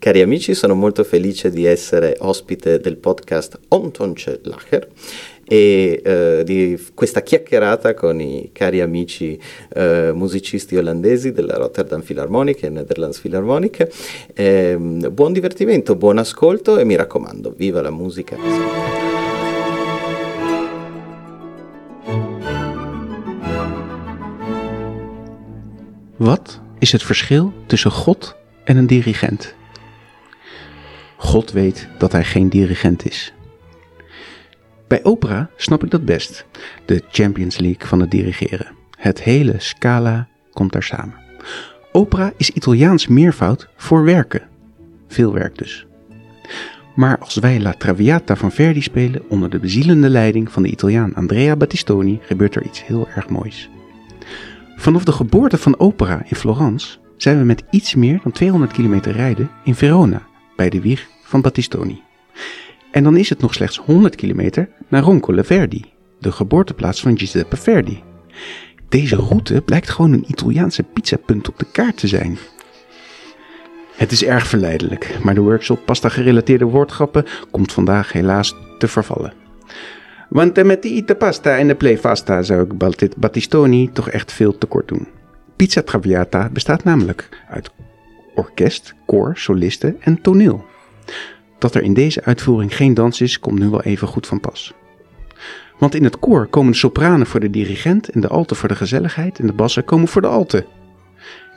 Cari amici, sono molto felice di essere ospite del podcast Ontonce Lacher e eh, di questa chiacchierata con i cari amici eh, musicisti olandesi della Rotterdam Philharmonic e Netherlands Philharmonic. Eh, buon divertimento, buon ascolto e mi raccomando, viva la musica! Wat is het verschil tussen God en een dirigent? God weet dat hij geen dirigent is. Bij opera snap ik dat best. De Champions League van het dirigeren. Het hele scala komt daar samen. Opera is Italiaans meervoud voor werken. Veel werk dus. Maar als wij La Traviata van Verdi spelen onder de bezielende leiding van de Italiaan Andrea Battistoni, gebeurt er iets heel erg moois. Vanaf de geboorte van opera in Florence zijn we met iets meer dan 200 kilometer rijden in Verona, bij de wieg van Battistoni. En dan is het nog slechts 100 kilometer naar Roncole Verdi, de geboorteplaats van Giuseppe Verdi. Deze route blijkt gewoon een Italiaanse pizzapunt op de kaart te zijn. Het is erg verleidelijk, maar de workshop pasta gerelateerde woordgrappen komt vandaag helaas te vervallen. Want met die ite pasta en de playfasta zou ik Battistoni toch echt veel tekort doen. Pizza Traviata bestaat namelijk uit orkest, koor, solisten en toneel. Dat er in deze uitvoering geen dans is, komt nu wel even goed van pas. Want in het koor komen de sopranen voor de dirigent en de alten voor de gezelligheid en de bassen komen voor de alten.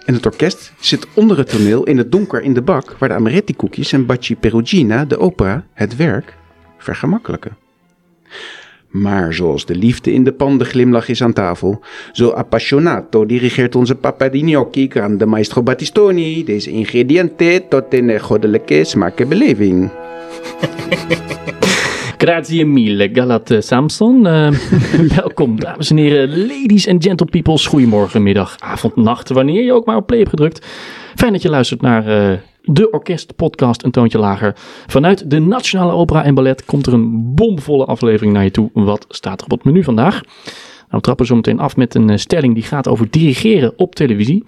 En het orkest zit onder het toneel in het donker in de bak waar de amaretti-koekjes en Bacci Perugina, de opera, het werk, vergemakkelijken. Maar zoals de liefde in de pan de glimlach is aan tafel, zo appassionato dirigeert onze papa di gnocchi grande maestro Battistoni deze ingrediënten tot een goddelijke smaak en beleving. Grazie mille, Galat eh, Samson. Uh, welkom, dames en heren, ladies and gentle peoples. Goedemorgen, middag, avond, nacht, wanneer je ook maar op play hebt gedrukt. Fijn dat je luistert naar uh, de orkestpodcast Een Toontje Lager. Vanuit de Nationale Opera en Ballet komt er een bomvolle aflevering naar je toe. Wat staat er op het menu vandaag? Nou, we trappen zo meteen af met een stelling die gaat over dirigeren op televisie.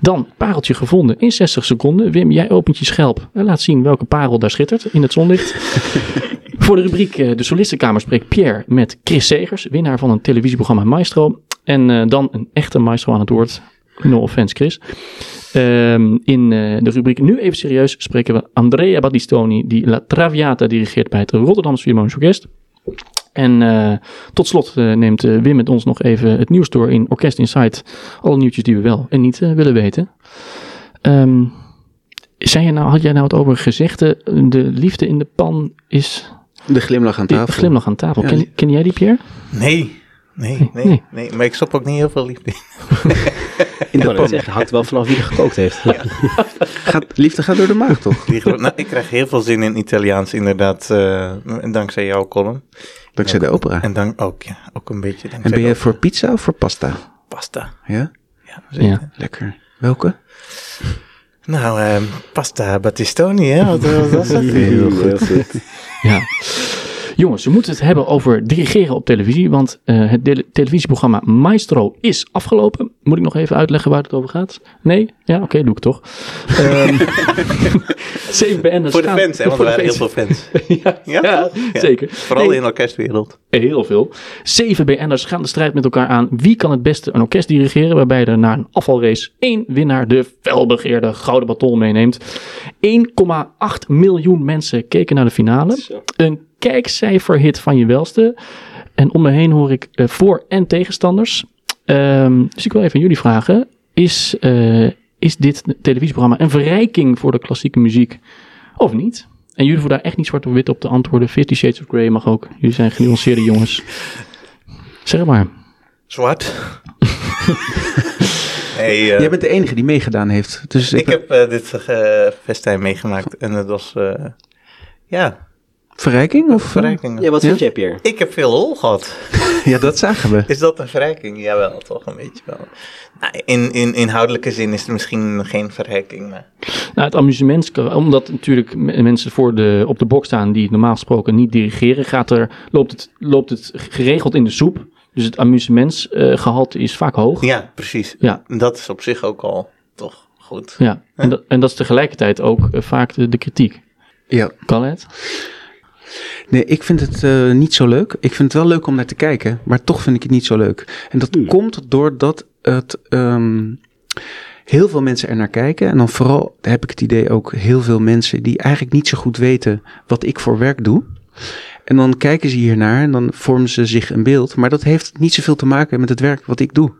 Dan pareltje gevonden in 60 seconden. Wim, jij opent je schelp en laat zien welke parel daar schittert in het zonlicht. Voor de rubriek De Solistenkamer spreekt Pierre met Chris Segers, winnaar van een televisieprogramma Maestro. En uh, dan een echte maestro aan het woord. No offense, Chris. Um, in uh, de rubriek Nu even serieus spreken we Andrea Battistoni, die La Traviata dirigeert bij het Rotterdamse Philharmonisch Orkest. En uh, tot slot uh, neemt Wim met ons nog even het nieuws door in Orkest Insight. Alle nieuwtjes die we wel en niet willen weten. Um, zei je nou, had jij nou het over gezegde, de liefde in de pan is... De glimlach aan tafel. De glimlach aan tafel. Ja, ken, ken jij die, Pierre? Nee, Nee, nee, nee, nee, maar ik stop ook niet heel veel liefde in. in de pan. Zeggen, hangt wel vanaf wie er gekookt heeft. Ja. gaat, liefde gaat door de maag, toch? nou, ik krijg heel veel zin in Italiaans, inderdaad. Uh, dankzij jouw column. Dankzij de opera. En dan ook, ja, ook een beetje. En ben je voor pizza of voor pasta? Pasta. Ja? Ja, zeker. Ja. Lekker. Welke? Nou, uh, pasta Battistoni, hè? Wat, wat was dat? Heel goed. ja. Jongens, we moeten het hebben over dirigeren op televisie, want uh, het televisieprogramma Maestro is afgelopen. Moet ik nog even uitleggen waar het over gaat? Nee? Ja, oké, okay, doe ik toch. Um, zeven BN'ers Voor de fans, hè, want er waren heel veel fans. ja, ja, ja, zeker. Vooral nee, in de orkestwereld. Heel veel. Zeven BN'ers gaan de strijd met elkaar aan. Wie kan het beste een orkest dirigeren, waarbij er na een afvalrace één winnaar de felbegeerde gouden baton meeneemt. 1,8 miljoen mensen keken naar de finale. Zo. Een kijkcijferhit van je welste. En om me heen hoor ik uh, voor- en tegenstanders. Um, dus ik wil even jullie vragen. Is, uh, is dit televisieprogramma een verrijking voor de klassieke muziek of niet? En jullie hoeven daar echt niet zwart of wit op te antwoorden. Fifty Shades of Grey mag ook. Jullie zijn genuanceerde jongens. Zeg maar. Zwart. hey, uh, Jij bent de enige die meegedaan heeft. Dus ik, ik heb uh, dit festijn meegemaakt en het was, ja, Verrijking? Of? Verrijking. Ja, wat vind jij, Pierre? Ik heb veel lol gehad. ja, dat zagen we. Is dat een verrijking? Jawel, toch een beetje wel. Nou, in, in inhoudelijke zin is het misschien geen verrijking. Maar... Nou, het amusement, omdat natuurlijk mensen voor de, op de bok staan die normaal gesproken niet dirigeren, gaat er, loopt, het, loopt het geregeld in de soep. Dus het amusementsgehalte uh, is vaak hoog. Ja, precies. Ja. Dat is op zich ook al toch goed. Ja, en, dat, en dat is tegelijkertijd ook eh, vaak de, de kritiek. Ja. Kan het? Nee, ik vind het eh, niet zo leuk. Ik vind het wel leuk om naar te kijken, maar toch vind ik het niet zo leuk. En dat Hmm. komt doordat het ehm, heel veel mensen er naar kijken. En dan vooral heb ik het idee ook heel veel mensen die eigenlijk niet zo goed weten wat ik voor werk doe. En dan kijken ze hiernaar en dan vormen ze zich een beeld. Maar dat heeft niet zoveel te maken met het werk wat ik doe.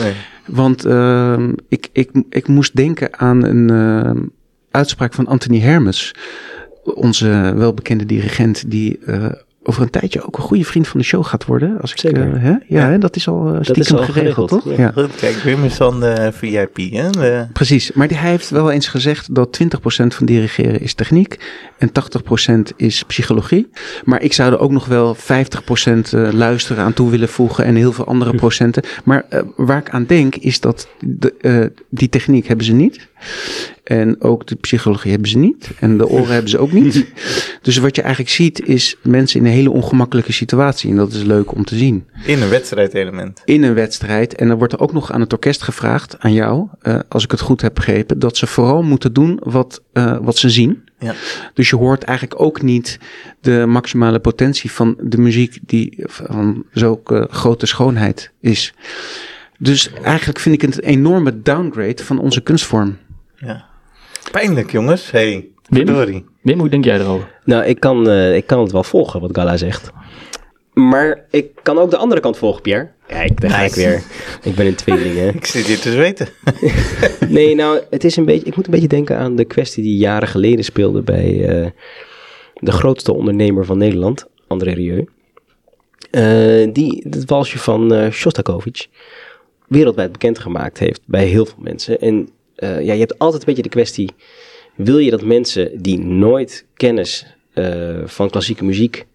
Nee. Want ehm, ik, ik, ik moest denken aan een ehm, uitspraak van Anthony Hermes. Onze welbekende dirigent die eh, over een tijdje ook een goede vriend van de show gaat worden. Als ik, Zeker. eh, hè? Ja, Ja. hè? dat is al eh, is stiekem al geregeld, geregeld, toch? ja. Kijk, Wim is dan de VIP, hè? De- Precies, maar die, hij heeft wel eens gezegd dat 20% van dirigeren is techniek en 80% is psychologie. Maar ik zou er ook nog wel 50% eh, luisteren aan toe willen voegen en heel veel andere procenten. Maar waar ik aan denk is dat de, eh, die techniek hebben ze niet. En ook de psychologie hebben ze niet. En de oren hebben ze ook niet. Dus wat je eigenlijk ziet is mensen in een hele ongemakkelijke situatie. En dat is leuk om te zien in een wedstrijdelement. in een wedstrijd. En dan wordt er ook nog aan het orkest gevraagd, aan jou, eh, als ik het goed heb begrepen, dat ze vooral moeten doen wat, eh, wat ze zien. Ja. Dus je hoort eigenlijk ook niet de maximale potentie van de muziek die van zulke grote schoonheid is. Dus eigenlijk vind ik het een enorme downgrade van onze kunstvorm. Ja. Pijnlijk, jongens. Hey, Wim? verdorie. Wim, hoe denk jij erover? Nou, ik kan, eh, ik kan het wel volgen wat Gala zegt. Maar ik kan ook de andere kant volgen, Pierre. Kijk, daar ga ik weer. Ik ben een tweeling, hè. Ik zit hier te zweten. Nee, nou, het is een beetje. Ik moet een beetje denken aan de kwestie die jaren geleden speelde bij eh, de grootste ondernemer van Nederland, André Rieu. Eh, die het walsje van eh Shostakovich wereldwijd bekend gemaakt heeft bij heel veel mensen. En ja, je hebt altijd een beetje de kwestie: wil je dat mensen die nooit kennis eh, van klassieke muziek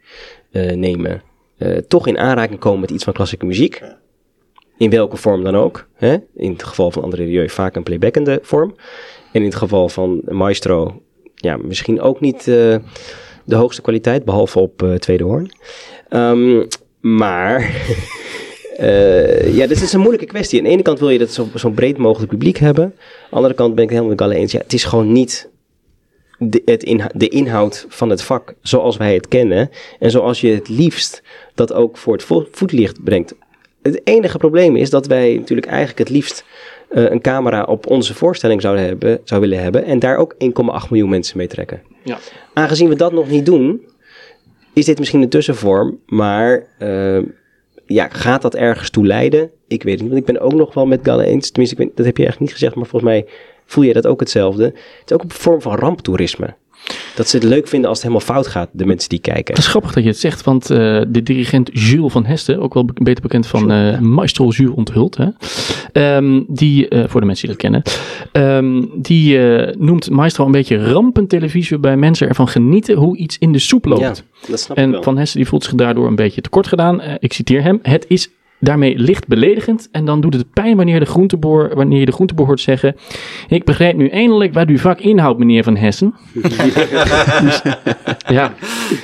eh, nemen, eh, toch in aanraking komen met iets van klassieke muziek? In welke vorm dan ook. Hè? In het geval van André Rieu vaak een playbackende vorm. En in het geval van Maestro, ja, misschien ook niet eh, de hoogste kwaliteit, behalve op eh, tweede hoorn. Ehm, maar, eh, ja, dit is een moeilijke kwestie. Aan de ene kant wil je dat zo, zo breed mogelijk publiek hebben. Aan de andere kant ben ik het helemaal met Galle eens. Ja, het is gewoon niet de, het inha- de inhoud van het vak zoals wij het kennen. En zoals je het liefst dat ook voor het vo- voetlicht brengt. Het enige probleem is dat wij natuurlijk eigenlijk het liefst eh, een camera op onze voorstelling zouden hebben, zou willen hebben. En daar ook 1,8 miljoen mensen mee trekken. Ja. Aangezien we dat nog niet doen, is dit misschien een tussenvorm. Maar eh, ja, gaat dat ergens toe leiden? Ik weet het niet. Want ik ben ook nog wel met Galle eens. Tenminste, ik dat heb je eigenlijk niet gezegd. Maar volgens mij voel je dat ook hetzelfde. Het is ook een vorm van ramptoerisme. Dat ze het leuk vinden als het helemaal fout gaat, de mensen die kijken. Het is grappig dat je het zegt, want eh, de dirigent Jules van Hesten, ook wel be- beter bekend van eh Maestro Jules Onthuld, hè? Ehm, die, eh, voor de mensen die dat kennen, ehm, die noemt Maestro een beetje rampentelevisie, waarbij mensen ervan genieten hoe iets in de soep loopt. Ja, dat snap ik En wel. Van Hessen die voelt zich daardoor een beetje tekort gedaan. Ik citeer hem. Het is daarmee licht beledigend. En dan doet het pijn wanneer, de groenteboer, wanneer je de groenteboer hoort zeggen... Ik begrijp nu eindelijk wat uw vak inhoudt, meneer Van Hessen. Ja,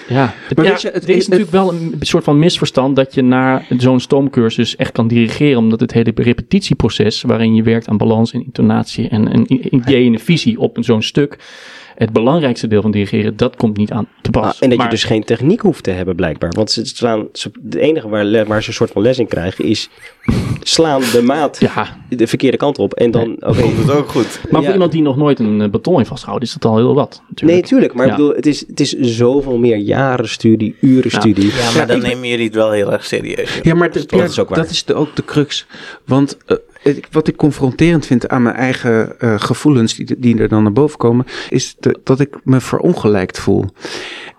ja. Het, Maar ja, weet je, het- er is het- natuurlijk wel een soort van misverstand... dat je na zo'n stoomcursus echt kan dirigeren. Omdat het hele repetitieproces... waarin je werkt aan balans en intonatie... en een idee en een visie op een zo'n stuk... het belangrijkste deel van dirigeren... dat komt niet aan te pas. Ah, en dat Maar- je dus geen techniek hoeft te hebben, blijkbaar. Want ze slaan, ze, het enige waar, ze een soort van les in krijgen is slaan de maat Ja, de verkeerde kant op. En dan, oké. Komt het ook goed. Maar Ja. voor iemand die nog nooit een eh, beton heeft vastgehouden, is dat al heel wat. Nee, Natuurlijk. tuurlijk. Maar Ja. ik bedoel, het is, het is zoveel meer jaren studie, uren Ja. studie. Ja, maar dan nemen jullie het wel heel erg serieus. Ja, maar de, dat is ook waar. dat is de, ook de crux. Want eh, wat ik confronterend vind aan mijn eigen eh, gevoelens die, die er dan naar boven komen, is de- dat ik me verongelijkt voel.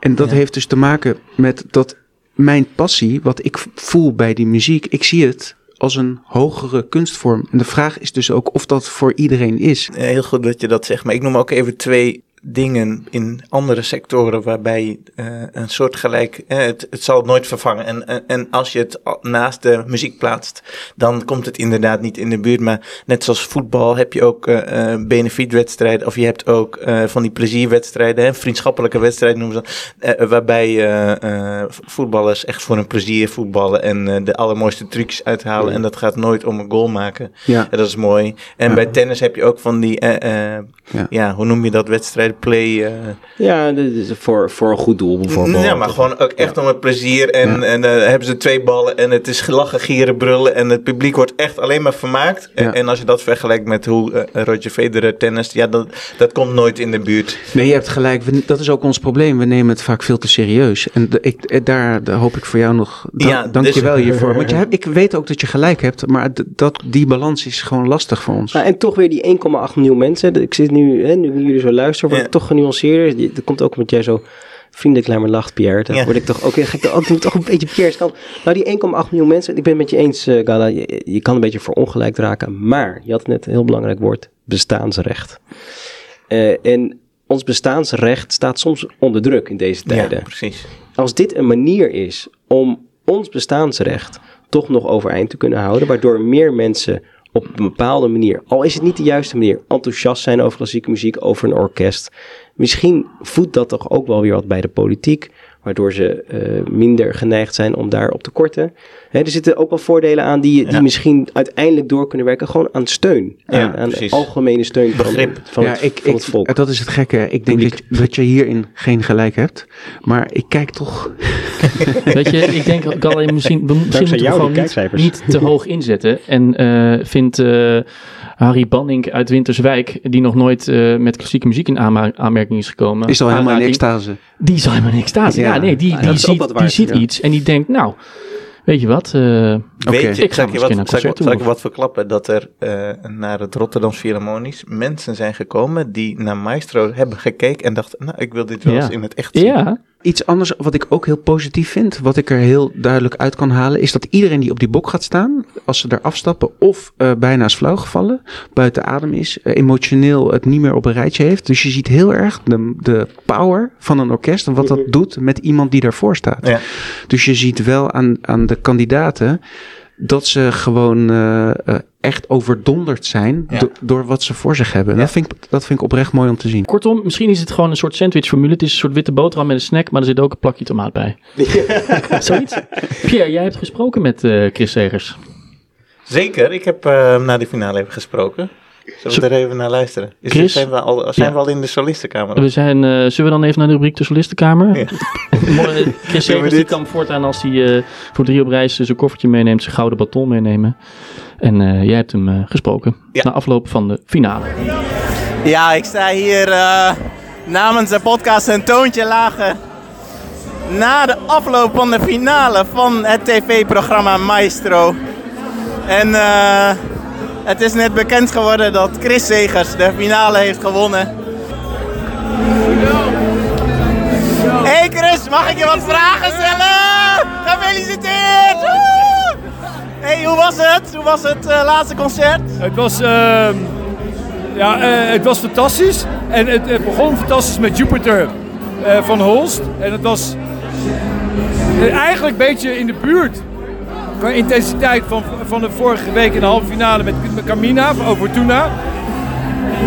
En dat Ja. heeft dus te maken met dat mijn passie, wat ik voel bij die muziek, ik zie het als een hogere kunstvorm. En de vraag is dus ook of dat voor iedereen is. Heel goed dat je dat zegt. Maar ik noem ook even twee dingen in andere sectoren waarbij eh, een soort gelijk, eh, het, het zal het nooit vervangen. En, en, en als je het naast de muziek plaatst, dan komt het inderdaad niet in de buurt. Maar net zoals voetbal heb je ook eh, benefietwedstrijden, of je hebt ook van die plezierwedstrijden, hè, vriendschappelijke wedstrijden noemen ze dat, waarbij voetballers echt voor een plezier voetballen en de allermooiste trucs uithalen. En dat gaat nooit om een goal maken. Ja. Dat is mooi. En Ja. bij tennis heb je ook van die, Ja. ja. hoe noem je dat, wedstrijden, play. eh, Ja, dit is voor, voor een goed doel bijvoorbeeld. ja, maar gewoon ook echt om het plezier. En, Ja. en eh, hebben ze twee ballen en het is lachen, gieren, brullen. En het publiek wordt echt alleen maar vermaakt. En- Ja. En als je dat vergelijkt met hoe eh, Roger Federer tennis, ja, dat, dat komt nooit in de buurt. Nee, je hebt gelijk. We- dat is ook ons probleem. We nemen het vaak veel te serieus. En ik, daar, daar hoop ik voor jou nog. Da Ja, dank dus- je wel hiervoor. Want je hebt, ik weet ook dat je gelijk hebt. Maar dat, die balans is gewoon lastig voor ons. Nou, en toch weer die 1,8 miljoen mensen. Ik zit nu, hè, nu jullie zo luisteren, Ja. toch genuanceerder. Dat komt ook omdat jij zo vriendelijk naar me lacht, Pierre. Dan Ja. word ik toch ook, ga ik toch doe ik toch een beetje Pierre's kant. Nou, die 1,8 miljoen mensen, ik ben het met je eens, eh, Gala. Je, je kan een beetje verongelijkt raken. Maar, je had net een heel belangrijk woord, bestaansrecht. Eh, en ons bestaansrecht staat soms onder druk in deze tijden Ja, precies. als dit een manier is om ons bestaansrecht toch nog overeind te kunnen houden, waardoor meer mensen op een bepaalde manier, al is het niet de juiste manier, enthousiast zijn over klassieke muziek, over een orkest. Misschien voedt dat toch ook wel weer wat bij de politiek, waardoor ze eh, minder geneigd zijn om daarop te korten. Hè, er zitten ook wel voordelen aan die, die Ja. misschien uiteindelijk door kunnen werken, gewoon aan steun. Ja, aan, algemene steun van, Begrip. van, ja, het, ik, van ik, het volk. Dat is het gekke. Ik denk dat, je- dat je hierin geen gelijk hebt. Maar ik kijk toch. Weet je, ik denk, Galle, misschien, misschien moeten we gewoon niet, niet te hoog inzetten. En eh vindt eh, Harry Banning uit Winterswijk, die nog nooit eh, met klassieke muziek in aanmerking is gekomen. Is al helemaal in extase. Die zal helemaal niks staan. Ja, Ja. nee, die, die is ziet, die ziet ja. iets en die denkt, nou, weet je wat, eh, Weet je, Ik ga zal ik je wat, zal ik, concert zal ik toe, wat verklappen? Dat er eh, naar het Rotterdams Philharmonisch mensen zijn gekomen die naar Maestro hebben gekeken en dachten, nou, ik wil dit wel Ja. eens in het echt zien. ja, Iets anders wat ik ook heel positief vind, wat ik er heel duidelijk uit kan halen, is dat iedereen die op die bok gaat staan, als ze daar afstappen of eh, bijna is flauw gevallen, buiten adem is, eh, emotioneel het niet meer op een rijtje heeft. Dus je ziet heel erg de, de power van een orkest en wat dat doet met iemand die daarvoor staat. Ja. Dus je ziet wel aan, aan de kandidaten dat ze gewoon eh, eh, echt overdonderd zijn Ja. do- door wat ze voor zich hebben. Ja. Dat, vind ik, dat vind ik oprecht mooi om te zien. kortom, misschien is het gewoon een soort sandwichformule. Het is een soort witte boterham met een snack, maar er zit ook een plakje tomaat bij. Zoiets. Pierre, jij hebt gesproken met eh, Chris Segers. Zeker, ik heb eh na de finale even gesproken. Zullen we er even naar luisteren? Is, Chris? Zijn, we al, zijn Ja. we al in de solistenkamer? We zijn, eh, zullen we dan even naar de rubriek de solistenkamer? Ja. Chris Segers die kan voortaan als hij eh, voor drie op reis zijn koffertje meeneemt, zijn gouden baton meenemen. En eh, jij hebt hem eh, gesproken Ja. na afloop van de finale. Ja, ik sta hier eh, namens de podcast een toontje lager. Na de afloop van de finale van het tv-programma Maestro. En eh, het is net bekend geworden dat Chris Segers de finale heeft gewonnen. Hey Chris, mag ik je wat vragen stellen? Gefeliciteerd! Hey, hoe was het? Hoe was het eh, laatste concert? Het was, ehm, ja, eh, het was fantastisch. En het, het begon fantastisch met Jupiter eh, van Holst. En het was eigenlijk een beetje in de buurt qua intensiteit van, van de vorige week in de halve finale met, Camina van Overtuna.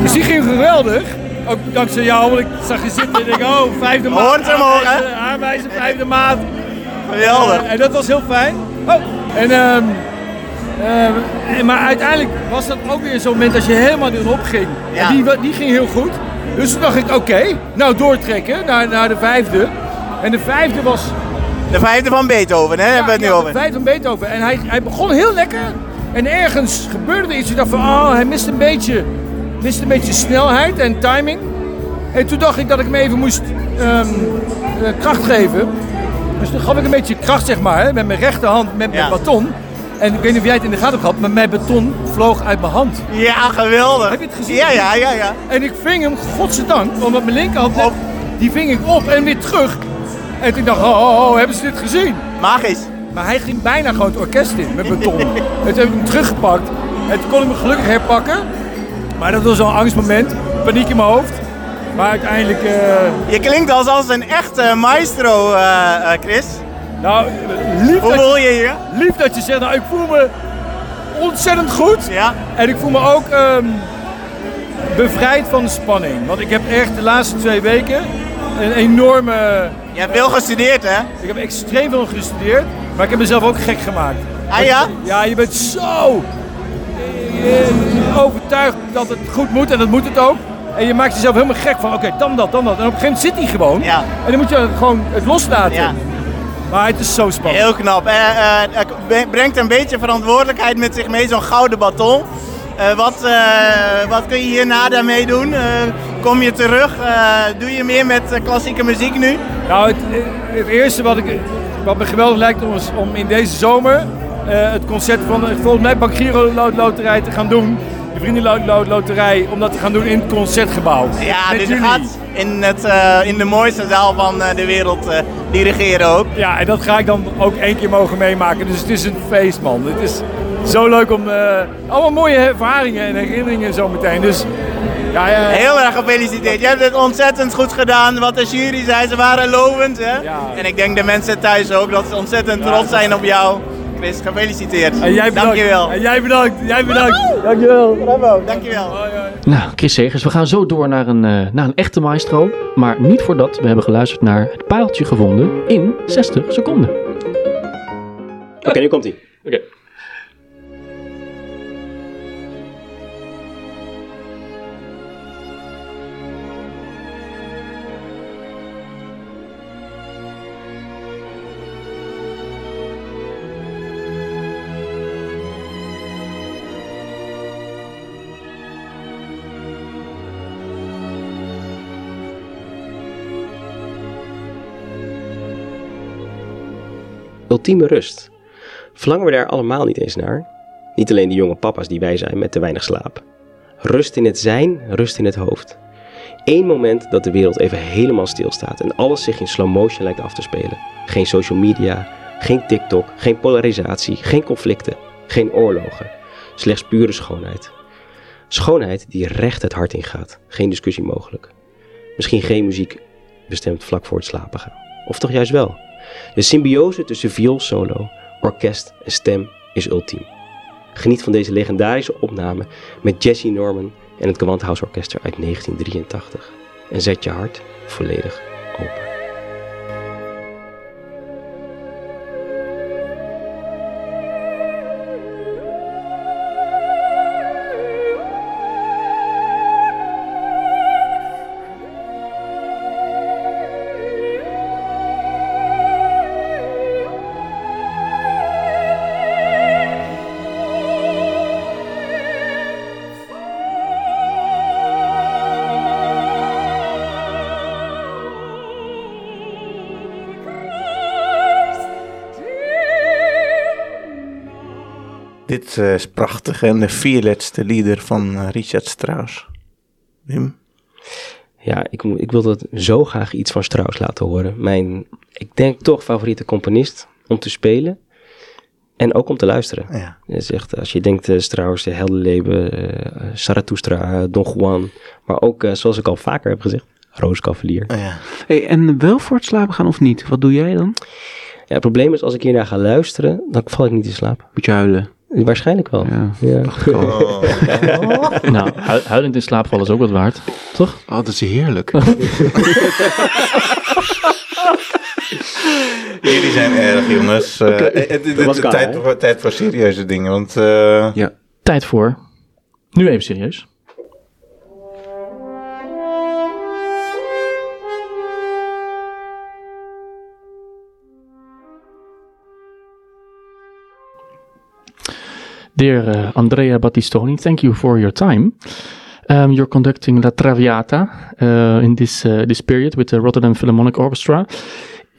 Dus die ging geweldig. Ook dankzij jou, want ik zag je zitten en ik denk, oh, vijfde maat. Hoort hem hoor, hè? aanwijzen, vijfde maat. Geweldig. En dat was heel fijn. Oh, en, ehm, ehm, en- maar uiteindelijk was dat ook weer zo'n moment als je helemaal erop ging. Ja. En die, die ging heel goed. Dus toen dacht ik, oké, nou doortrekken naar, naar de vijfde. En de vijfde was... De vijfde van Beethoven, hè? hebben we het nu ja, over. De vijfde van Beethoven. En hij, hij begon heel lekker. En ergens gebeurde er iets. Ik dacht van, oh, hij mist een beetje, mist een beetje snelheid en timing. En toen dacht ik dat ik hem even moest ehm, eh, kracht geven. Dus toen gaf ik een beetje kracht, zeg maar, hè, met mijn rechterhand, met mijn Ja. baton. En ik weet niet of jij het in de gaten gehad, maar mijn baton vloog uit mijn hand. Ja, geweldig. Heb je het gezien? Ja, ja, ja, ja. En ik ving hem, godzijdank, omdat mijn linkerhand, net- die ving ik op en weer terug. En toen dacht ik, oh, hebben ze dit gezien? Magisch. Maar hij ging bijna gewoon het orkest in met beton. en toen heb ik hem teruggepakt. En toen kon ik me gelukkig herpakken. Maar dat was al een angstmoment. Paniek in mijn hoofd. Maar uiteindelijk, eh, Je klinkt als, als een echte maestro, eh, eh, Chris. nou, lief Hoe voel je je? lief dat je zegt, nou, ik voel me ontzettend goed. Ja, En ik voel me ook ehm, bevrijd van de spanning. Want ik heb echt de laatste twee weken een enorme... je hebt veel gestudeerd, hè? Ik heb extreem veel gestudeerd, maar ik heb mezelf ook gek gemaakt. Ah ja? Ja, je bent zo overtuigd dat het goed moet en dat moet het ook. En je maakt jezelf helemaal gek van, oké, dan dat, dan dat. En op een gegeven moment zit hij gewoon. Ja. En dan moet je gewoon het loslaten. Ja. Maar het is zo spannend. Heel knap. Het be- brengt een beetje verantwoordelijkheid met zich mee, zo'n gouden baton. Eh, wat, eh, wat kun je hierna daarmee doen? Eh, kom je terug? Doe je meer met klassieke muziek nu? Nou, het, het eerste wat, ik, wat me geweldig lijkt om, om in deze zomer het concert van de, volgens mij Bank Giro Lo- Loterij te gaan doen. De Vriendenloterij, om dat te gaan doen in het concertgebouw. Ja, Met dus je jullie. gaat in, het, in de mooiste zaal van de wereld eh, dirigeren ook. Ja, en dat ga ik dan ook één keer mogen meemaken. Dus het is een feest, man. Het is zo leuk om... eh, allemaal mooie ervaringen en herinneringen zo meteen. Dus ja, ja, Heel erg gefeliciteerd. Je hebt het ontzettend goed gedaan. Wat de jury zei, ze waren lovend. Hè? Ja. En ik denk de mensen thuis ook, dat ze ontzettend Ja, trots zijn op jou. Chris, gefeliciteerd. En jij bedankt. Dankjewel. En jij bedankt. Jij bedankt. Dankjewel. Bravo, dankjewel. Nou, Chris Segers, we gaan zo door naar een, eh, naar een echte maestro. Maar niet voordat we hebben geluisterd naar het paaltje gevonden in 60 seconden. Oké, nu komt hij. Oké. Ultieme rust. Verlangen we daar allemaal niet eens naar? Niet alleen de jonge papa's die wij zijn met te weinig slaap. Rust in het zijn, rust in het hoofd. Eén moment dat de wereld even helemaal stilstaat en alles zich in slow motion lijkt af te spelen. Geen social media, geen TikTok, geen polarisatie, geen conflicten, geen oorlogen. Slechts pure schoonheid. Schoonheid die recht het hart ingaat. Geen discussie mogelijk. Misschien geen muziek bestemd vlak voor het slapen gaan. Of toch juist wel? De symbiose tussen viool solo, orkest en stem is ultiem. Geniet van deze legendarische opname met Jesse Norman en het Gewandhaus Orkester uit 1983. En zet je hart volledig open. Dit eh, is prachtig en de vierletste lieder van eh, Richard Strauss. Wim? Ja, ik, ik wil dat zo graag iets van Strauss laten horen. Mijn, ik denk toch favoriete componist om te spelen en ook om te luisteren. Ja. Is echt, als je denkt eh, Strauss, uh, Heldenleven, eh, Zarathustra, Don Juan. Maar ook, zoals ik al vaker heb gezegd, Rooskavalier. Oh ja. Hey, en wel voor het slapen gaan of niet? Wat doe jij dan? Ja, het probleem is, als ik hiernaar ga luisteren, dan val ik niet in slaap. Moet je huilen? Waarschijnlijk wel. Ja. Ja. Nou, hu- huilend in slaap vallen is ook wat waard, toch? Oh, dat is heerlijk. Jullie zijn erg, jongens. Eh, het- het- het- was klaar, tijd, voor, tijd voor serieuze dingen, want... eh, ja. Tijd voor. Nu even serieus. Dear uh, Andrea Battistoni, thank you for your time. Um, you're conducting La Traviata uh, in this uh, this period with the Rotterdam Philharmonic Orchestra.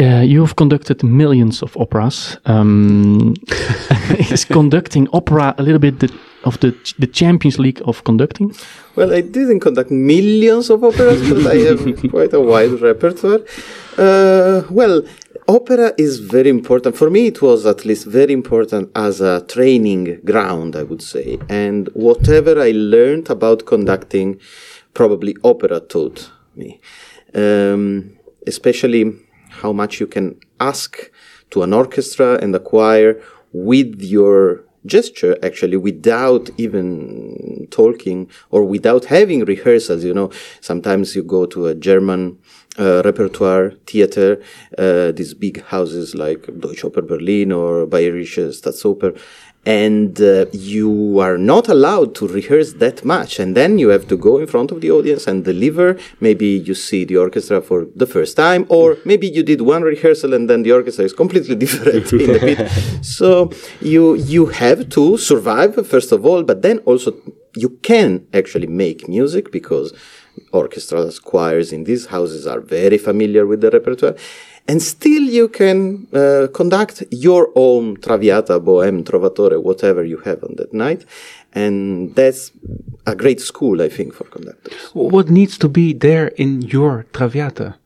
Uh, you have conducted millions of operas. Um, is conducting opera a little bit the, of the the Champions League of conducting? Well, I didn't conduct millions of operas, but I have quite a wide repertoire. Uh, well, opera is very important. For me, it was at least very important as a training ground, I would say. And whatever I learned about conducting, probably opera taught me. Um, especially how much you can ask to an orchestra and a choir with your gesture actually without even talking or without having rehearsals you know sometimes you go to a german uh, repertoire theater uh, these big houses like deutsche oper berlin or bayerische staatsoper and uh, you are not allowed to rehearse that much and then you have to go in front of the audience and deliver. Maybe you see the orchestra for the first time or maybe you did one rehearsal and then the orchestra is completely different in the pit so you you have to survive first of all but then also you can actually make music because orchestras choirs in these houses are very familiar with the repertoire and still you can uh, conduct your own traviata, bohème, trovatore, whatever you have on that night. And that's a great school, I think, for conductors. What needs to be there in your traviata?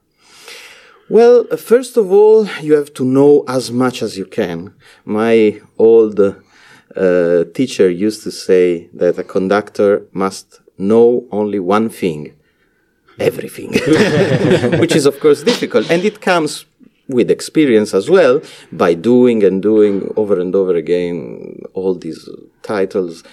Well, first of all, you have to know as much as you can. My old uh, teacher used to say that a conductor must know only one thing everything, which is of course difficult. And it comes with experience as well by doing and doing over and over again all these titles.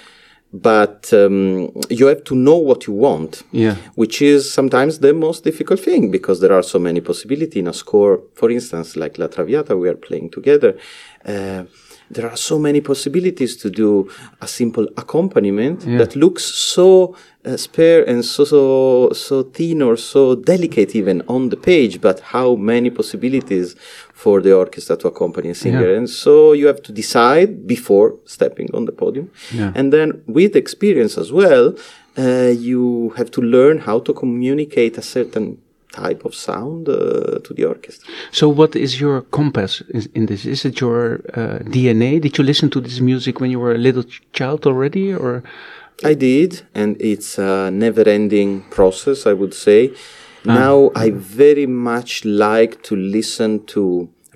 But um, you have to know what you want, Yeah. which is sometimes the most difficult thing because there are so many possibilities in a score. For instance, like La Traviata, we are playing together. Uh, there are so many possibilities to do a simple accompaniment that looks so uh, spare and so so so thin or so delicate even on the page but how many possibilities for the orchestra to accompany a singer Yeah. and so you have to decide before stepping on the podium Yeah. and then with experience as well uh, you have to learn how to communicate a certain type of sound uh, to the orchestra So, what is your compass in this? Is it your uh, DNA? Did you listen to this music when you were a little ch- child already, or I did, and it's a never ending process, I would say. Now, I very much like to listen to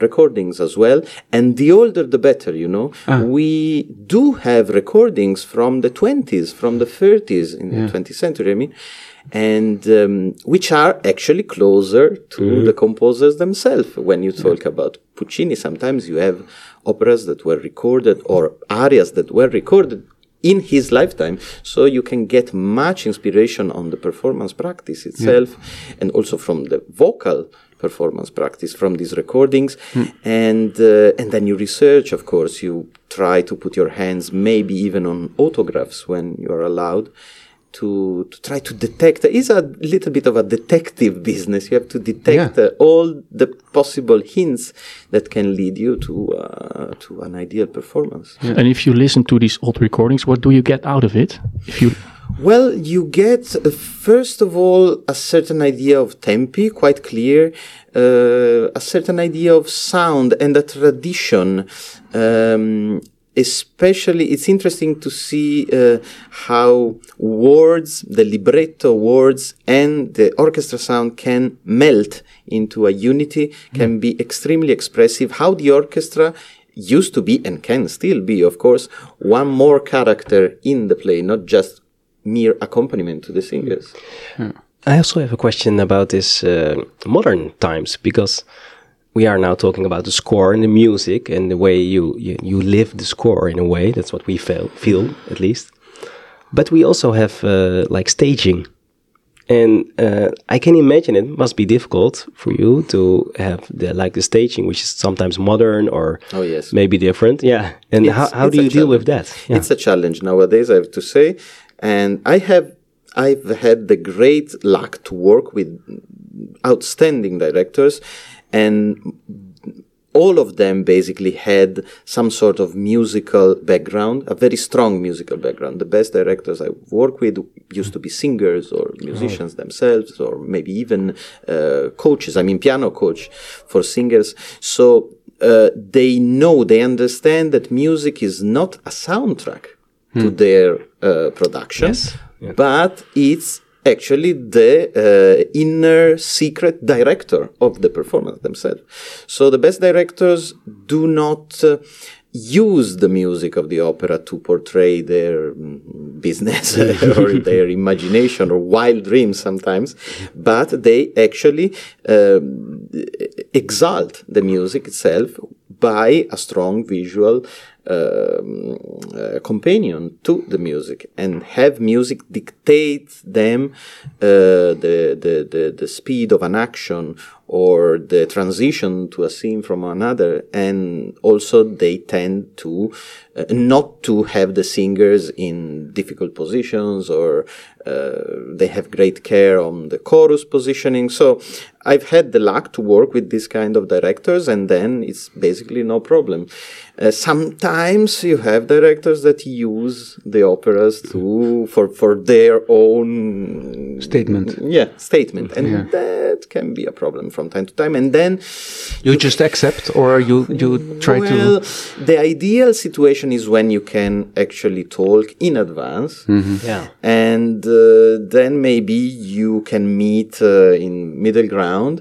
recordings as well, and the older the better, you know. We do have recordings from the 20s, from the 30s in the 20th century, I mean, and um, which are actually closer to the composers themselves. When you talk about Puccini, sometimes you have operas that were recorded or arias that were recorded in his lifetime. So you can get much inspiration on the performance practice itself and also from the vocal performance practice from these recordings. And uh, and then you research of course you try to put your hands maybe even on autographs when you are allowed to, to try to detect it's a little bit of a detective business you have to detect Yeah. uh, all the possible hints that can lead you to uh, to an ideal performance And if you listen to these old recordings, what do you get out of it? If you Well, you get uh, first of all a certain idea of tempi, quite clear, uh, a certain idea of sound and a tradition. Um, especially, it's interesting to see uh, how words, the libretto words, and the orchestra sound can melt into a unity, can be extremely expressive. How the orchestra used to be and can still be, of course, one more character in the play, not just mere accompaniment to the singers. I also have a question about this uh, modern times because we are now talking about the score and the music and the way you, you, you live the score in a way. That's what we feel, feel at least. But we also have uh, like staging. And uh, I can imagine it must be difficult for you to have the like the staging, which is sometimes modern or Oh, yes. maybe different. Yeah. And how, It's- how it's do you deal with that? Yeah. It's a challenge nowadays, I have to say. And I have, I've had the great luck to work with outstanding directors and all of them basically had some sort of musical background, a very strong musical background. The best directors I work with used to be singers or musicians themselves, or maybe even uh, coaches. I mean, piano coach for singers. So uh, they know, they understand that music is not a soundtrack to their uh, production, Yes. but it's actually the uh, inner secret director of the performance themselves. So the best directors do not uh, use the music of the opera to portray their mm, business or their imagination or wild dreams sometimes, but they actually um, exalt the music itself by a strong visual uh, companion to the music and have music dictate them uh, the, the, the, the speed of an action or the transition to a scene from another and also they tend to uh, not to have the singers in difficult positions or uh, they have great care on the chorus positioning so i've had the luck to work with this kind of directors and then it's basically no problem uh, sometimes you have directors that use the operas to for for their own Statement. yeah statement and Yeah. that can be a problem from time to time and then You just accept, or you you try well, to. the ideal situation is when you can actually talk in advance Yeah. and uh, then maybe you can meet uh, in middle ground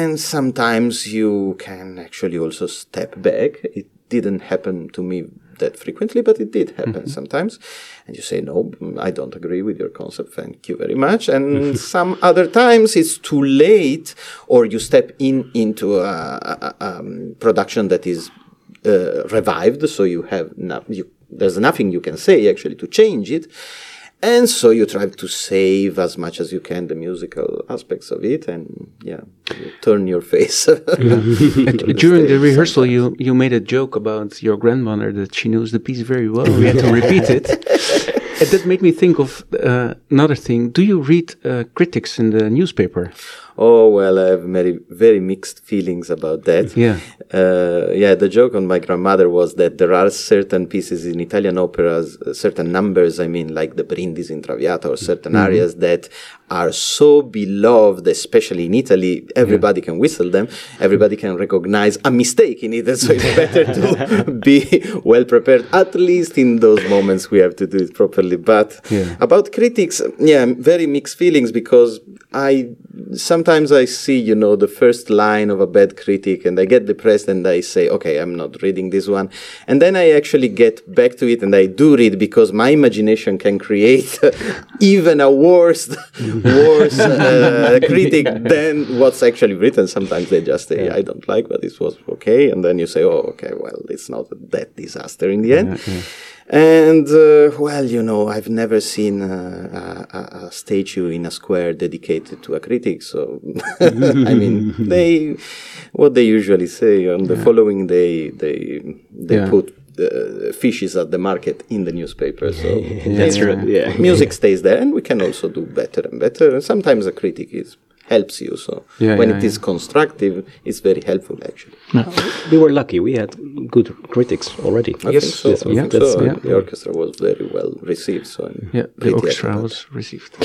and sometimes you can actually also step back it didn't happen to me that frequently but it did happen sometimes. And you say no i don't agree with your concept. Thank you very much. And some other times it's too late or you step in into a, a, a um, production that is uh, revived so you have no, you, there's nothing you can say actually to change it and so you try to save as much as you can the musical aspects of it and yeah you turn your face During the rehearsal, you, you made a joke about your grandmother that she knows the piece very well. We had to repeat it. And that made me think of uh, another thing. Do you read uh, critics in the newspaper? Oh well i have very very mixed feelings about that. Yeah. uh, yeah the joke on my grandmother was that there are certain pieces in italian operas uh, certain numbers i mean like the brindisi in traviata or certain areas that are so beloved especially in italy. Everybody can whistle them. Everybody can recognize a mistake in it so it's better to be well prepared at least in those moments we have to do it properly. But Yeah. about critics yeah very mixed feelings because i sometimes i see you know the first line of a bad critic and i get depressed and i say okay i'm not reading this one. And then i actually get back to it and i do read because my imagination can create even a worse worse uh, critic than what's actually written. Sometimes they just say i don't like but this was okay. And then you say oh okay well it's not that disaster in the end and uh, well, you know, I've never seen a, a, a statue in a square dedicated to a critic. So, I mean, they what they usually say on the following day, they they Yeah. put uh, fishes at the market in the newspaper. So That's yeah, right. Yeah. music stays there, and we can also do better and better. And sometimes a critic is helps you. So Yeah, when yeah, it is yeah. constructive, it's very helpful actually. We were lucky. We had good critics already. I Yes. think so. Yes, I yeah, think so. yeah. The orchestra was very well received. So Yeah, the orchestra about was received.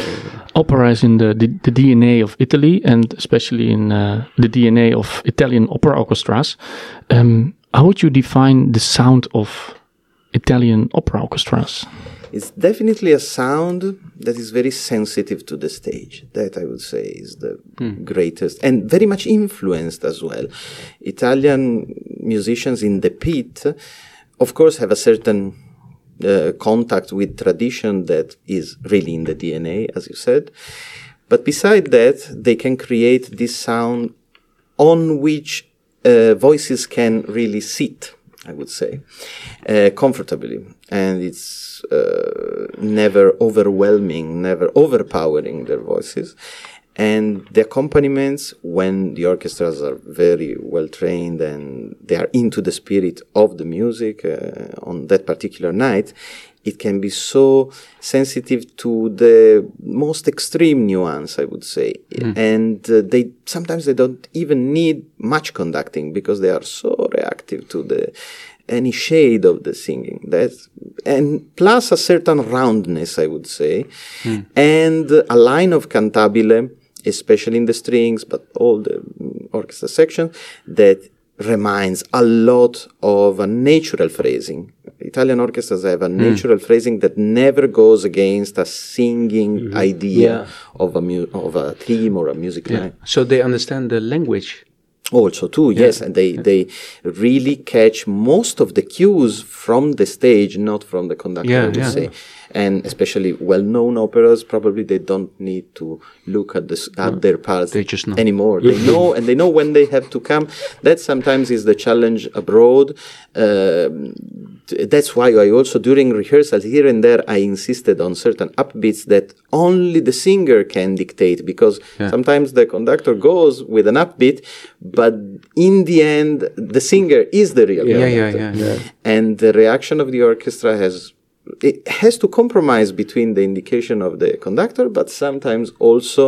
Opera is in the, the, the DNA of Italy and especially in uh, the DNA of Italian opera orchestras. Um, how would you define the sound of Italian opera orchestras? It's definitely a sound that is very sensitive to the stage. That I would say is the greatest and very much influenced as well. Italian musicians in the pit, of course, have a certain uh, contact with tradition that is really in the DNA, as you said. But beside that, they can create this sound on which uh, voices can really sit, I would say, uh, comfortably. And it's uh, never overwhelming, never overpowering their voices. And the accompaniments, when the orchestras are very well trained and they are into the spirit of the music uh, on that particular night, it can be so sensitive to the most extreme nuance, I would say. And uh, they sometimes they don't even need much conducting because they are so reactive to the any shade of the singing. That's and plus a certain roundness, I would say, hmm. and a line of cantabile, especially in the strings, but all the mm, orchestra section that reminds a lot of a natural phrasing. Italian orchestras have a hmm. natural phrasing that never goes against a singing mm-hmm. idea Yeah. of a mu- of a theme or a music Yeah. line. So they understand the language also too yes and they they really catch most of the cues from the stage not from the conductor Yeah, yeah. say. And especially well-known operas probably they don't need to look at this at their parts They just know. anymore. They know and they know when they have to come. That sometimes is the challenge abroad. Um, t- that's why I also during rehearsals here and there I insisted on certain upbeats that only the singer can dictate because sometimes the conductor goes with an upbeat but in the end the singer is the real Yeah, yeah, conductor. yeah, and the reaction of the orchestra has it has to compromise between the indication of the conductor but sometimes also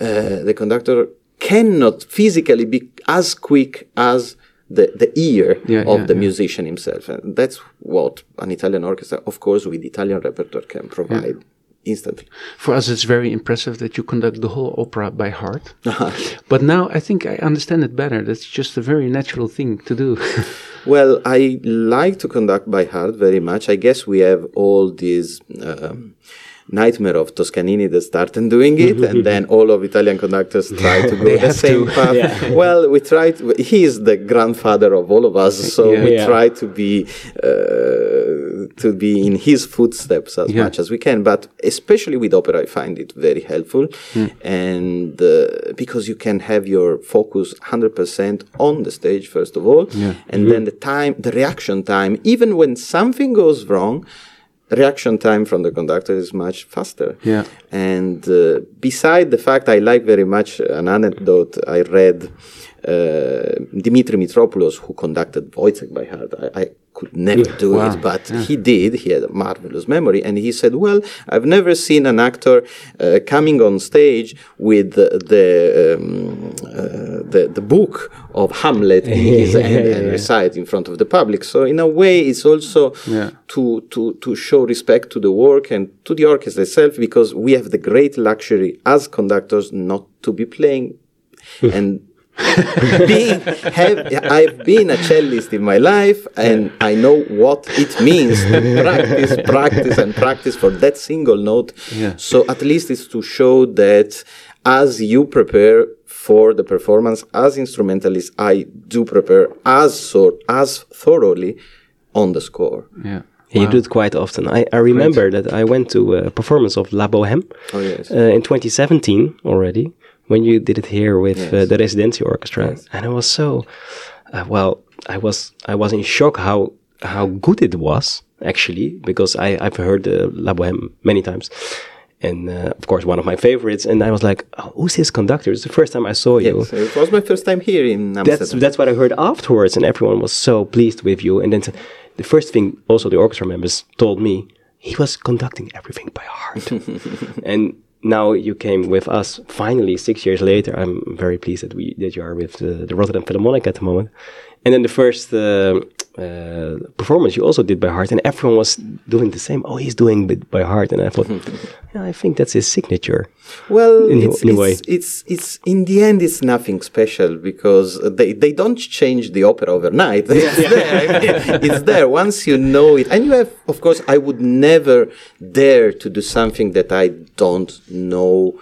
uh, the conductor cannot physically be as quick as the, the ear Yeah, of yeah, the yeah. musician himself and that's what an italian orchestra of course with italian repertoire can provide instantly For us, it's very impressive that you conduct the whole opera by heart. but now I think I understand it better. That's just a very natural thing to do. Well, I like to conduct by heart very much. I guess we have all these um, nightmare of Toscanini that started doing it, and then all of Italian conductors try to go the same path. Well, we try. To, he is the grandfather of all of us, so Yeah. we Yeah. try to be uh, to be in his footsteps as Yeah. much as we can. But especially with opera, I find it very helpful, and uh, because you can have your focus hundred percent on the stage first of all, and then the time, the reaction time, even when something goes wrong. Reaction time from the conductor is much faster. Yeah. And uh, beside the fact I like very much an anecdote I read uh, Dimitri Mitropoulos, who conducted Wojciech by heart. I, I could never do Wow. it, but he did. He had a marvelous memory, and he said, "Well, I've never seen an actor uh, coming on stage with the the, um, Uh, the the book of Hamlet in his hand and recite in front of the public." So, in a way, it's also Yeah. to to to show respect to the work and to the orchestra itself, because we have the great luxury as conductors not to be playing and being have, I've been a cellist in my life and I know what it means to practice, practice, and practice for that single note. Yeah. So at least it's to show that as you prepare for the performance as instrumentalist, I do prepare as so as thoroughly on the score. yeah. And You do it quite often. I, I remember that I went to a performance of La Bohème Oh yes. uh, in 2017 already, when you did it here with uh, the Residency Orchestra, and it was so uh, well. I was I was in shock how how good it was actually because I I've heard uh, La Bohème many times, and uh, of course one of my favorites. And I was like, oh, who's this conductor? It's the first time I saw you. yes. It was my first time here in Amsterdam. That's that's what I heard afterwards, and everyone was so pleased with you. And then the first thing, also the orchestra members told me he was conducting everything by heart. and now you came with us finally six years later. I'm very pleased that we that you are with the, the Rotterdam Philharmonic at the moment. And then the first uh, uh, performance you also did by heart, and everyone was doing the same. Oh, he's doing it by heart, and I thought, yeah, I think that's his signature. Well, in it's, in it's, way. it's it's in the end it's nothing special because they, they don't change the opera overnight. It's there. it's there once you know it, and you have, of course, I would never dare to do something that I don't know.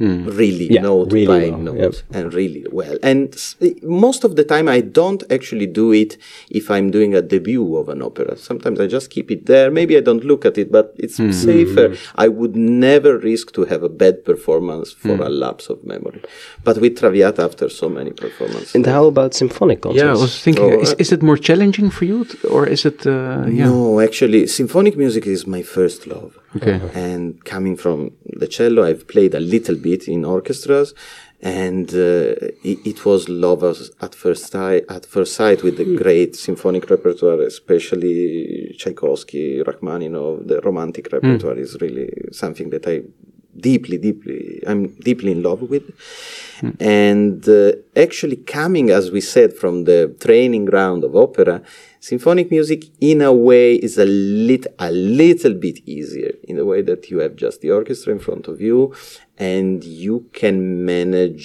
Really Yeah, note really by well, note yep. and really well. And most of the time, I don't actually do it if I'm doing a debut of an opera. Sometimes I just keep it there. Maybe I don't look at it, but it's safer. I would never risk to have a bad performance for a lapse of memory. But with Traviata, after so many performances, And how about symphonic concerts? Yeah, I was thinking, Oh, is, uh, is it more challenging for you, t- or is it? Uh, yeah. No, actually, symphonic music is my first love. Okay. And coming from the cello, I've played a little bit in orchestras, and uh, it, it was love at first sight. At first sight, with the great symphonic repertoire, especially Tchaikovsky, Rachmaninoff. The romantic repertoire is really something that I deeply, deeply, I'm deeply in love with. And uh, actually, coming, as we said, from the training ground of opera, symphonic music, in a way, is a lit, a little bit easier in the way that you have just the orchestra in front of you, and you can manage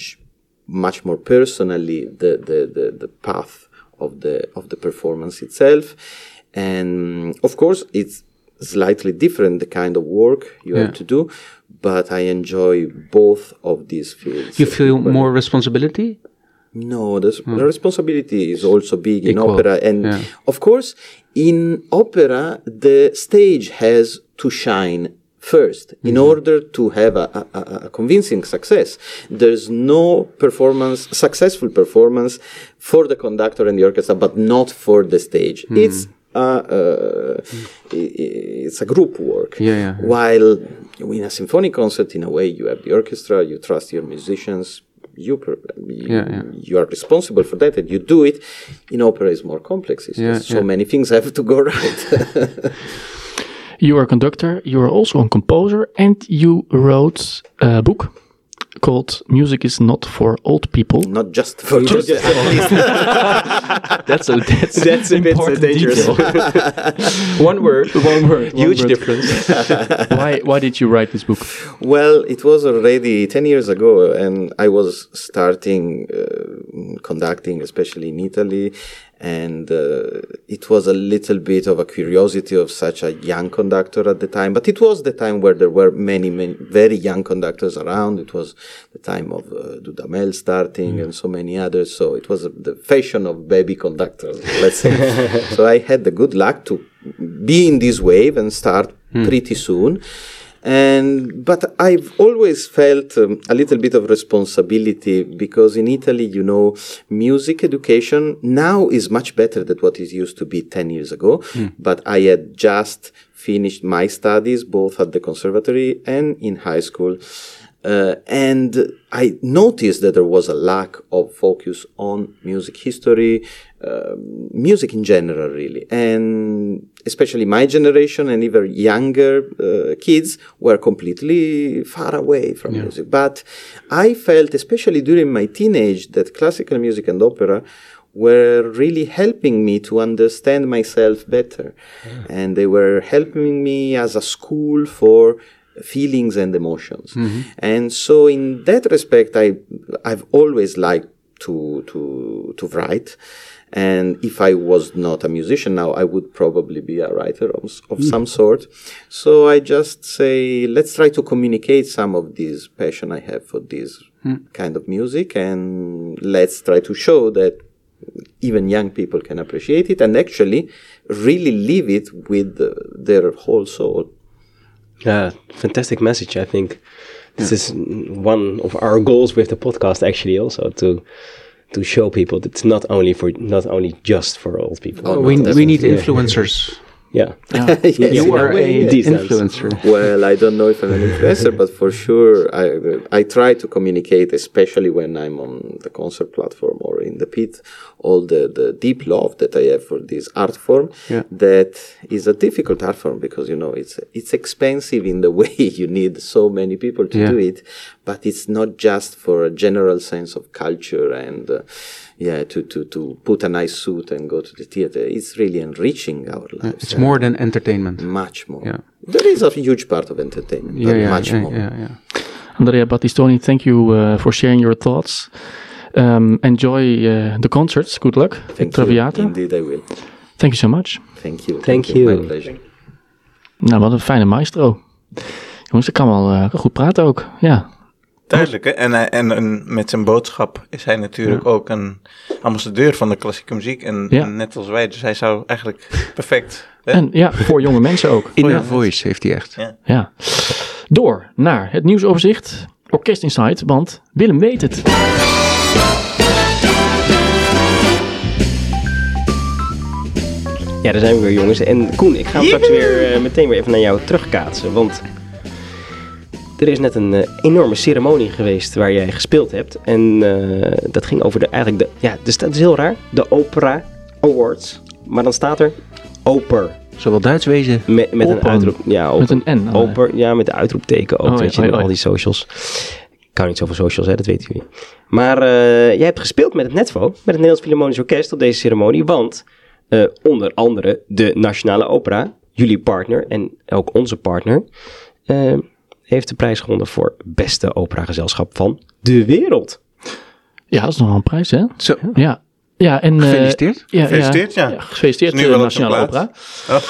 much more personally the the, the, the path of the of the performance itself. And of course, it's slightly different the kind of work you Yeah. have to do, but I enjoy both of these fields. You feel more responsibility No, the, hmm. the responsibility is also big in Equal, opera, and yeah. of course, in opera, the stage has to shine first in order to have a, a, a- a convincing success. There's no performance, successful performance for the conductor and the orchestra, but not for the stage. It's uh, uh, it's a group work. Yeah, yeah. While in a symphonic concert, in a way, you have the orchestra, you trust your musicians, you, per- you, Yeah, yeah. you are responsible for that, and you do it. In opera, it's more complex. It's Yeah, so many things have to go right. You are a conductor, you are also a composer, and you wrote a book called Music is Not for Old People. Not just for just That's a, that's, That's a bit dangerous. one word, One word. one huge word. difference. Why, why did you write this book? Well, it was already 10 years ago, and I was starting uh, conducting, especially in Italy. And uh, it was a little bit of a curiosity of such a young conductor at the time. But it was the time where there were many, many very young conductors around. It was the time of uh, Dudamel starting and so many others. So it was the fashion of baby conductors, let's say. so I had the good luck to be in this wave and start pretty soon and but I've always felt um, a little bit of responsibility because in Italy, you know, music education now is much better than what it used to be 10 years ago. But I had just finished my studies both at the conservatory and in high school. Uh, and I noticed that there was a lack of focus on music history, um, music in general, really. And especially my generation and even younger uh, kids were completely far away from music. But I felt, especially during my teenage, that classical music and opera were really helping me to understand myself better. And they were helping me as a school for feelings and emotions. Mm-hmm. And so in that respect, I, I've always liked to, to, to write. And if I was not a musician now, I would probably be a writer of, of mm. some sort. So I just say, let's try to communicate some of this passion I have for this hmm. kind of music. And let's try to show that even young people can appreciate it and actually really live it with their whole soul. Yeah, fantastic message. I think this is one of our goals with the podcast. Actually, also to to show people that it's not only for not only just for old people. Oh, we, we need definitely. influencers. Yeah, ah, Yes, You are way, a yes. Influencer. well, I don't know if I'm an influencer, but for sure, I I try to communicate, especially when I'm on the concert platform or in the pit, all the, the deep love that I have for this art form. Yeah. That is a difficult art form because you know it's it's expensive in the way you need so many people to Yeah. do it, but it's not just for a general sense of culture and. Uh, yeah, to, to, to put a nice suit and go to the theater. It's really enriching our lives. It's more than entertainment. Much more. Yeah. There is a huge part of entertainment, Yeah, but yeah, much yeah, more. yeah, yeah. Andrea Battistoni, thank you uh, for sharing your thoughts. Um, enjoy uh, the concerts. Good luck. Thank Traviata. you. Indeed, I will. Thank you so much. Thank you. Thank you. My pleasure. Nou, wat een fijne maestro. Jongens, dat kan wel eh, goed praten ook. Ja. Duidelijk, hè? En, hij- en, en met zijn boodschap is hij natuurlijk ook een ambassadeur van de klassieke muziek. En, Ja. en net als wij, dus hij zou eigenlijk perfect... Hè? En ja, voor jonge mensen ook. Inner voice heeft hij echt. Ja. Door naar het nieuwsoverzicht. Orkest Insight, want Willem weet het. Ja, daar zijn we weer jongens. En Koen, ik ga straks weer eh, meteen weer even naar jou terugkaatsen. Want er is net een eh, enorme ceremonie geweest waar jij gespeeld hebt. En eh, dat ging over de, eigenlijk de, ja, dus dat is heel raar. De Opera Awards. Maar dan staat er Oper. Zowel Duits wezen. Met, met een uitroep. Ja, Met een N. Oper, ja, met de uitroepteken ook. Oh, weet je, oh, al die socials. Ik kan niet zoveel socials, hè, dat weten jullie. Maar eh, jij hebt gespeeld met het NETVO, met het Nederlands Philharmonisch Orkest op deze ceremonie. Want eh, onder andere de Nationale Opera, jullie partner en ook onze partner, eh, heeft de prijs gewonnen voor beste operagezelschap van de wereld. Ja, dat is nog wel een prijs, hè? Zo, Ja. Ja, en... eh, gefeliciteerd. ja, Gefeliciteerd, ja. Ja, gefeliciteerd, nu eh, Nationale. Opera.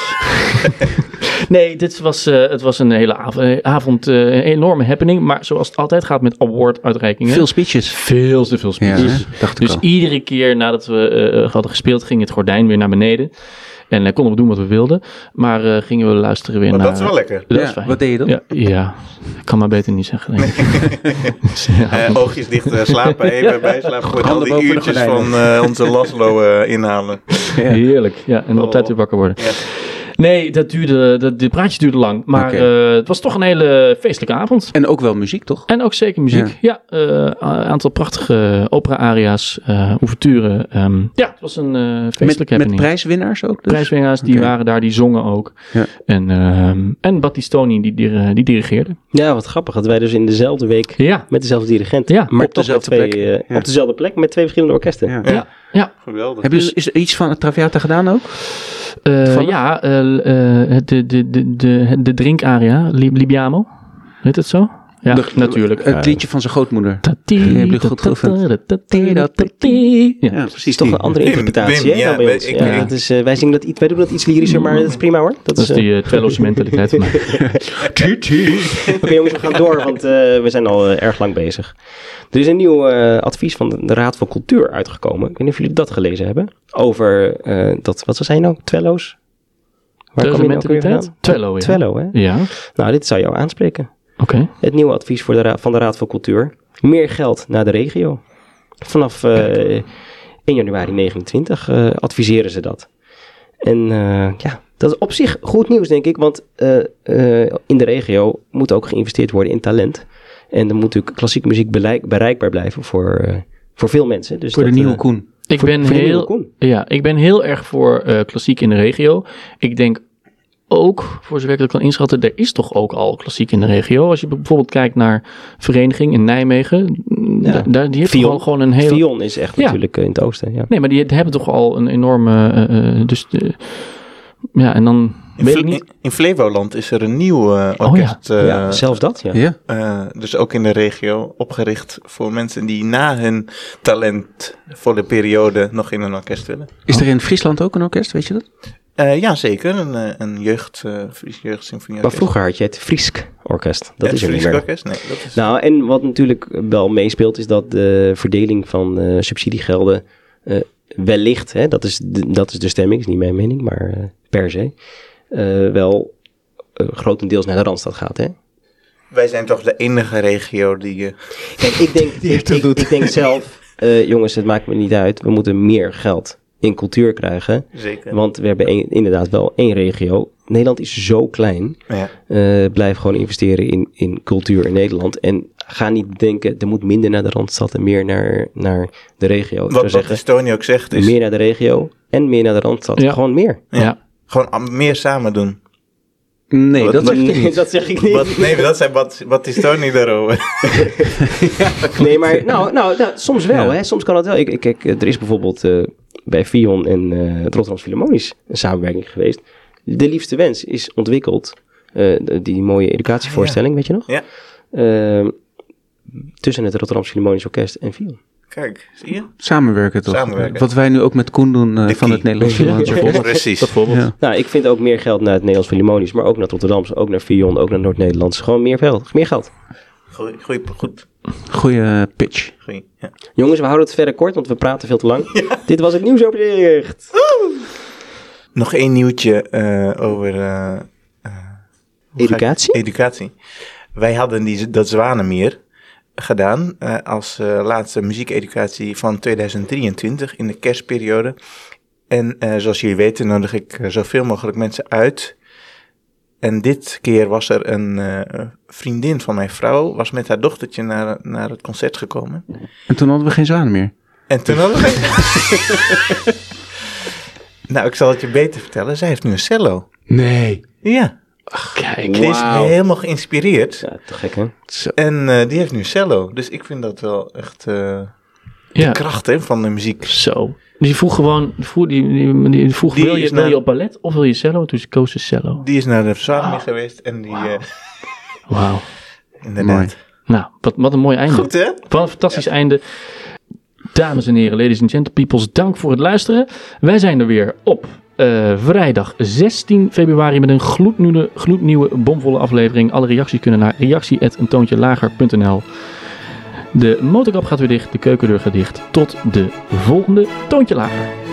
Nee, dit was, eh, het was een hele av- avond, eh, een enorme happening. Maar zoals het altijd gaat met award-uitreikingen. Veel speeches. veel te veel Ja, speeches. dacht ik Dus al. iedere keer nadat we eh, hadden gespeeld, ging het gordijn weer naar beneden. En eh, konden we doen wat we wilden. Maar eh, gingen we luisteren weer Maar naar... dat is wel lekker. Dat Ja, is fijn. wat deed je dan? Ja, ja, ik kan maar beter niet zeggen. denk ik. Ja. Eh, oogjes dicht, slapen even, bijslapen. Gewoon al die uurtjes van eh, onze Laszlo eh, inhalen. Heerlijk, ja. En op tijd weer wakker worden. Nee, dat duurde, dat, dit praatje duurde lang. Maar eh, het was toch een hele feestelijke avond. En ook wel muziek, toch? En ook zeker muziek. Ja, eh, een aantal prachtige opera-aria's, eh ouverturen. ehm, ja, het was een eh Met, feestelijke met happening. prijswinnaars ook? Dus? Prijswinnaars, die waren daar, die zongen ook. Ja. En, ehm, en Battistoni, die, dir- die dirigeerde. Ja, wat grappig dat wij dus in dezelfde week Ja, met dezelfde dirigent, Ja, maar op dezelfde twee, plek. eh, Ja. op dezelfde plek met twee verschillende orkesten. Ja. Ja. Geweldig. Hebben jullie is er iets van het Traviata gedaan ook? Eh, ja, eh, eh, de, de, de, de, de drinkaria, Li- Libiamo. Heet het zo? Ja, De- natuurlijk. Het liedje van zijn grootmoeder. Ja, precies. is toch een andere interpretatie Wim, ja, bij Ja, het is, eh, wij, zingen dat iets, wij doen dat iets lyrischer, maar dat is prima hoor. Dat Dat is, is die uh, Twello's mentaliteit Oké jongens, we gaan door, want eh, we zijn al erg lang bezig. Er is een nieuw eh, advies van de, Raad voor Cultuur uitgekomen. Ik weet niet of jullie dat gelezen hebben. Over eh, dat, wat was hij nou? Twello's? Waar kwam je nou? Twello, ja. Twello, hè? Ja, Nou, dit zou jou aanspreken. Oké. Het nieuwe advies voor de ra- van de Raad voor Cultuur. Meer geld naar de regio. Vanaf eh 1 januari 29 eh, adviseren ze dat. En eh, ja, dat is op zich goed nieuws, denk ik. Want eh, eh, in de regio moet ook geïnvesteerd worden in talent. En er moet natuurlijk klassieke muziek bereik- bereikbaar blijven voor, eh, voor veel mensen. Dus Voor de nieuwe eh, Koen. Ik Voor- ben voor de nieuwe heel, Koen. ja, ik ben heel erg voor eh, klassiek in de regio. Ik denk ook, voor zover ik dat kan inschatten, er is toch ook al klassiek in de regio. Als je bijvoorbeeld kijkt naar Vereniging in Nijmegen, Ja. da- daar, die heeft Vion. toch al gewoon een hele... Vion is echt Ja. natuurlijk eh, in het oosten. Ja. Nee, maar die hebben toch al een enorme... eh, eh, dus de- ja, en dan In, weet Fle- ik niet... in, in Flevoland is er een nieuw ja. orkest. eh, ja, zelfs dat, ja. Ja. eh, dus ook in de regio opgericht voor mensen die na hun talent voor de periode nog in een orkest willen. Is er in Friesland ook een orkest, weet je dat? Eh, ja, zeker. Een, eh, een jeugd, eh Fries jeugdsymfonie Maar vroeger had je het Friesk orkest. Dat is er niet meer. orkest? Nee, dat is... Nou, en wat natuurlijk wel meespeelt, is dat de verdeling van eh, subsidiegelden eh, wellicht, hè, dat, is de, dat is de stemming, is niet mijn mening, maar eh, per se, eh, wel grotendeels naar de Randstad gaat. Hè? Wij zijn toch de enige regio die... Kijk, ik denk, ik, ik, ik denk zelf, eh, jongens, het maakt me niet uit, we moeten meer geld in cultuur krijgen, zeker. want we hebben inderdaad wel één regio. Nederland is zo klein. ja. Eh, blijf gewoon investeren in, in cultuur in Nederland. En ga niet denken, er moet minder naar de Randstad en meer naar, naar de regio. Wat, wat zeggen, ook zegt is... meer naar de regio en meer naar de Randstad. Ja. Gewoon meer. Ja. Ja. Gewoon meer samen doen. Nee, Wat- dat zeg ik niet. dat zeg ik niet. Wat, nee, dat zijn wat, wat is Tony daarover? Nee, maar nou, nou, nou, soms wel. Ja. Hè? Soms kan het wel. Ik, ik, kijk, er is bijvoorbeeld eh, bij Fion en eh het Rotterdam Philharmonisch een samenwerking geweest. De liefste wens is ontwikkeld. eh, die mooie educatievoorstelling, weet je nog? Ja. Eh, tussen het Rotterdam Philharmonisch Orkest en Fion. Kijk, zie je? Samenwerken toch? Samenwerken. Wat wij nu ook met Koen doen eh, van het Nederlands. Philharmonisch Orkest. Precies. Bijvoorbeeld. Ja. Nou, ik vind ook meer geld naar het Nederlands Philharmonisch, maar ook naar het Rotterdamse, ook naar Fion, ook naar Noord-Nederlands. Gewoon meer geld. Meer geld. Goeie, goeie, goed. Goeie pitch. Goeie, ja. Jongens, we houden het verder kort, want we praten veel te lang. Dit was het nieuwsoverzicht. Nog één nieuwtje eh, over... eh, eh, ik- Educatie? Educatie. Wij hadden die, dat Zwanenmeer gedaan eh, als eh, laatste muziekeducatie van 2023 in de kerstperiode. En eh, zoals jullie weten nodig ik zoveel mogelijk mensen uit. En dit keer was er een eh, vriendin van mijn vrouw, was met haar dochtertje naar, naar het concert gekomen. En toen hadden we geen zwanen meer. En toen hadden we... nou, ik zal het je beter vertellen. Zij heeft nu een cello. Nee. Ja, Kijk, die is helemaal geïnspireerd. Ja, te gek hè? Zo. En eh, die heeft nu cello. Dus ik vind dat wel echt eh, ja. kracht hè, van de muziek. Zo. Die vroeg gewoon, vroeg, die, die, die vroeg Die wil, je, is wil naar- je op ballet of wil je cello? Toen koos ze cello. Die is naar de verzamering geweest en die, eh, Wauw. inderdaad. Mooi. Nou, wat, wat een mooi einde. Goed hè? Wat een fantastisch einde. Dames en heren, ladies and gentlepeoples, dank voor het luisteren. Wij zijn er weer op eh, vrijdag 16 februari met een gloednieuwe, gloednieuwe bomvolle aflevering. Alle reacties kunnen naar reactie.eentoontjelager.nl De motorkap gaat weer dicht, de keukendeur gaat dicht. Tot de volgende Toontje Lager.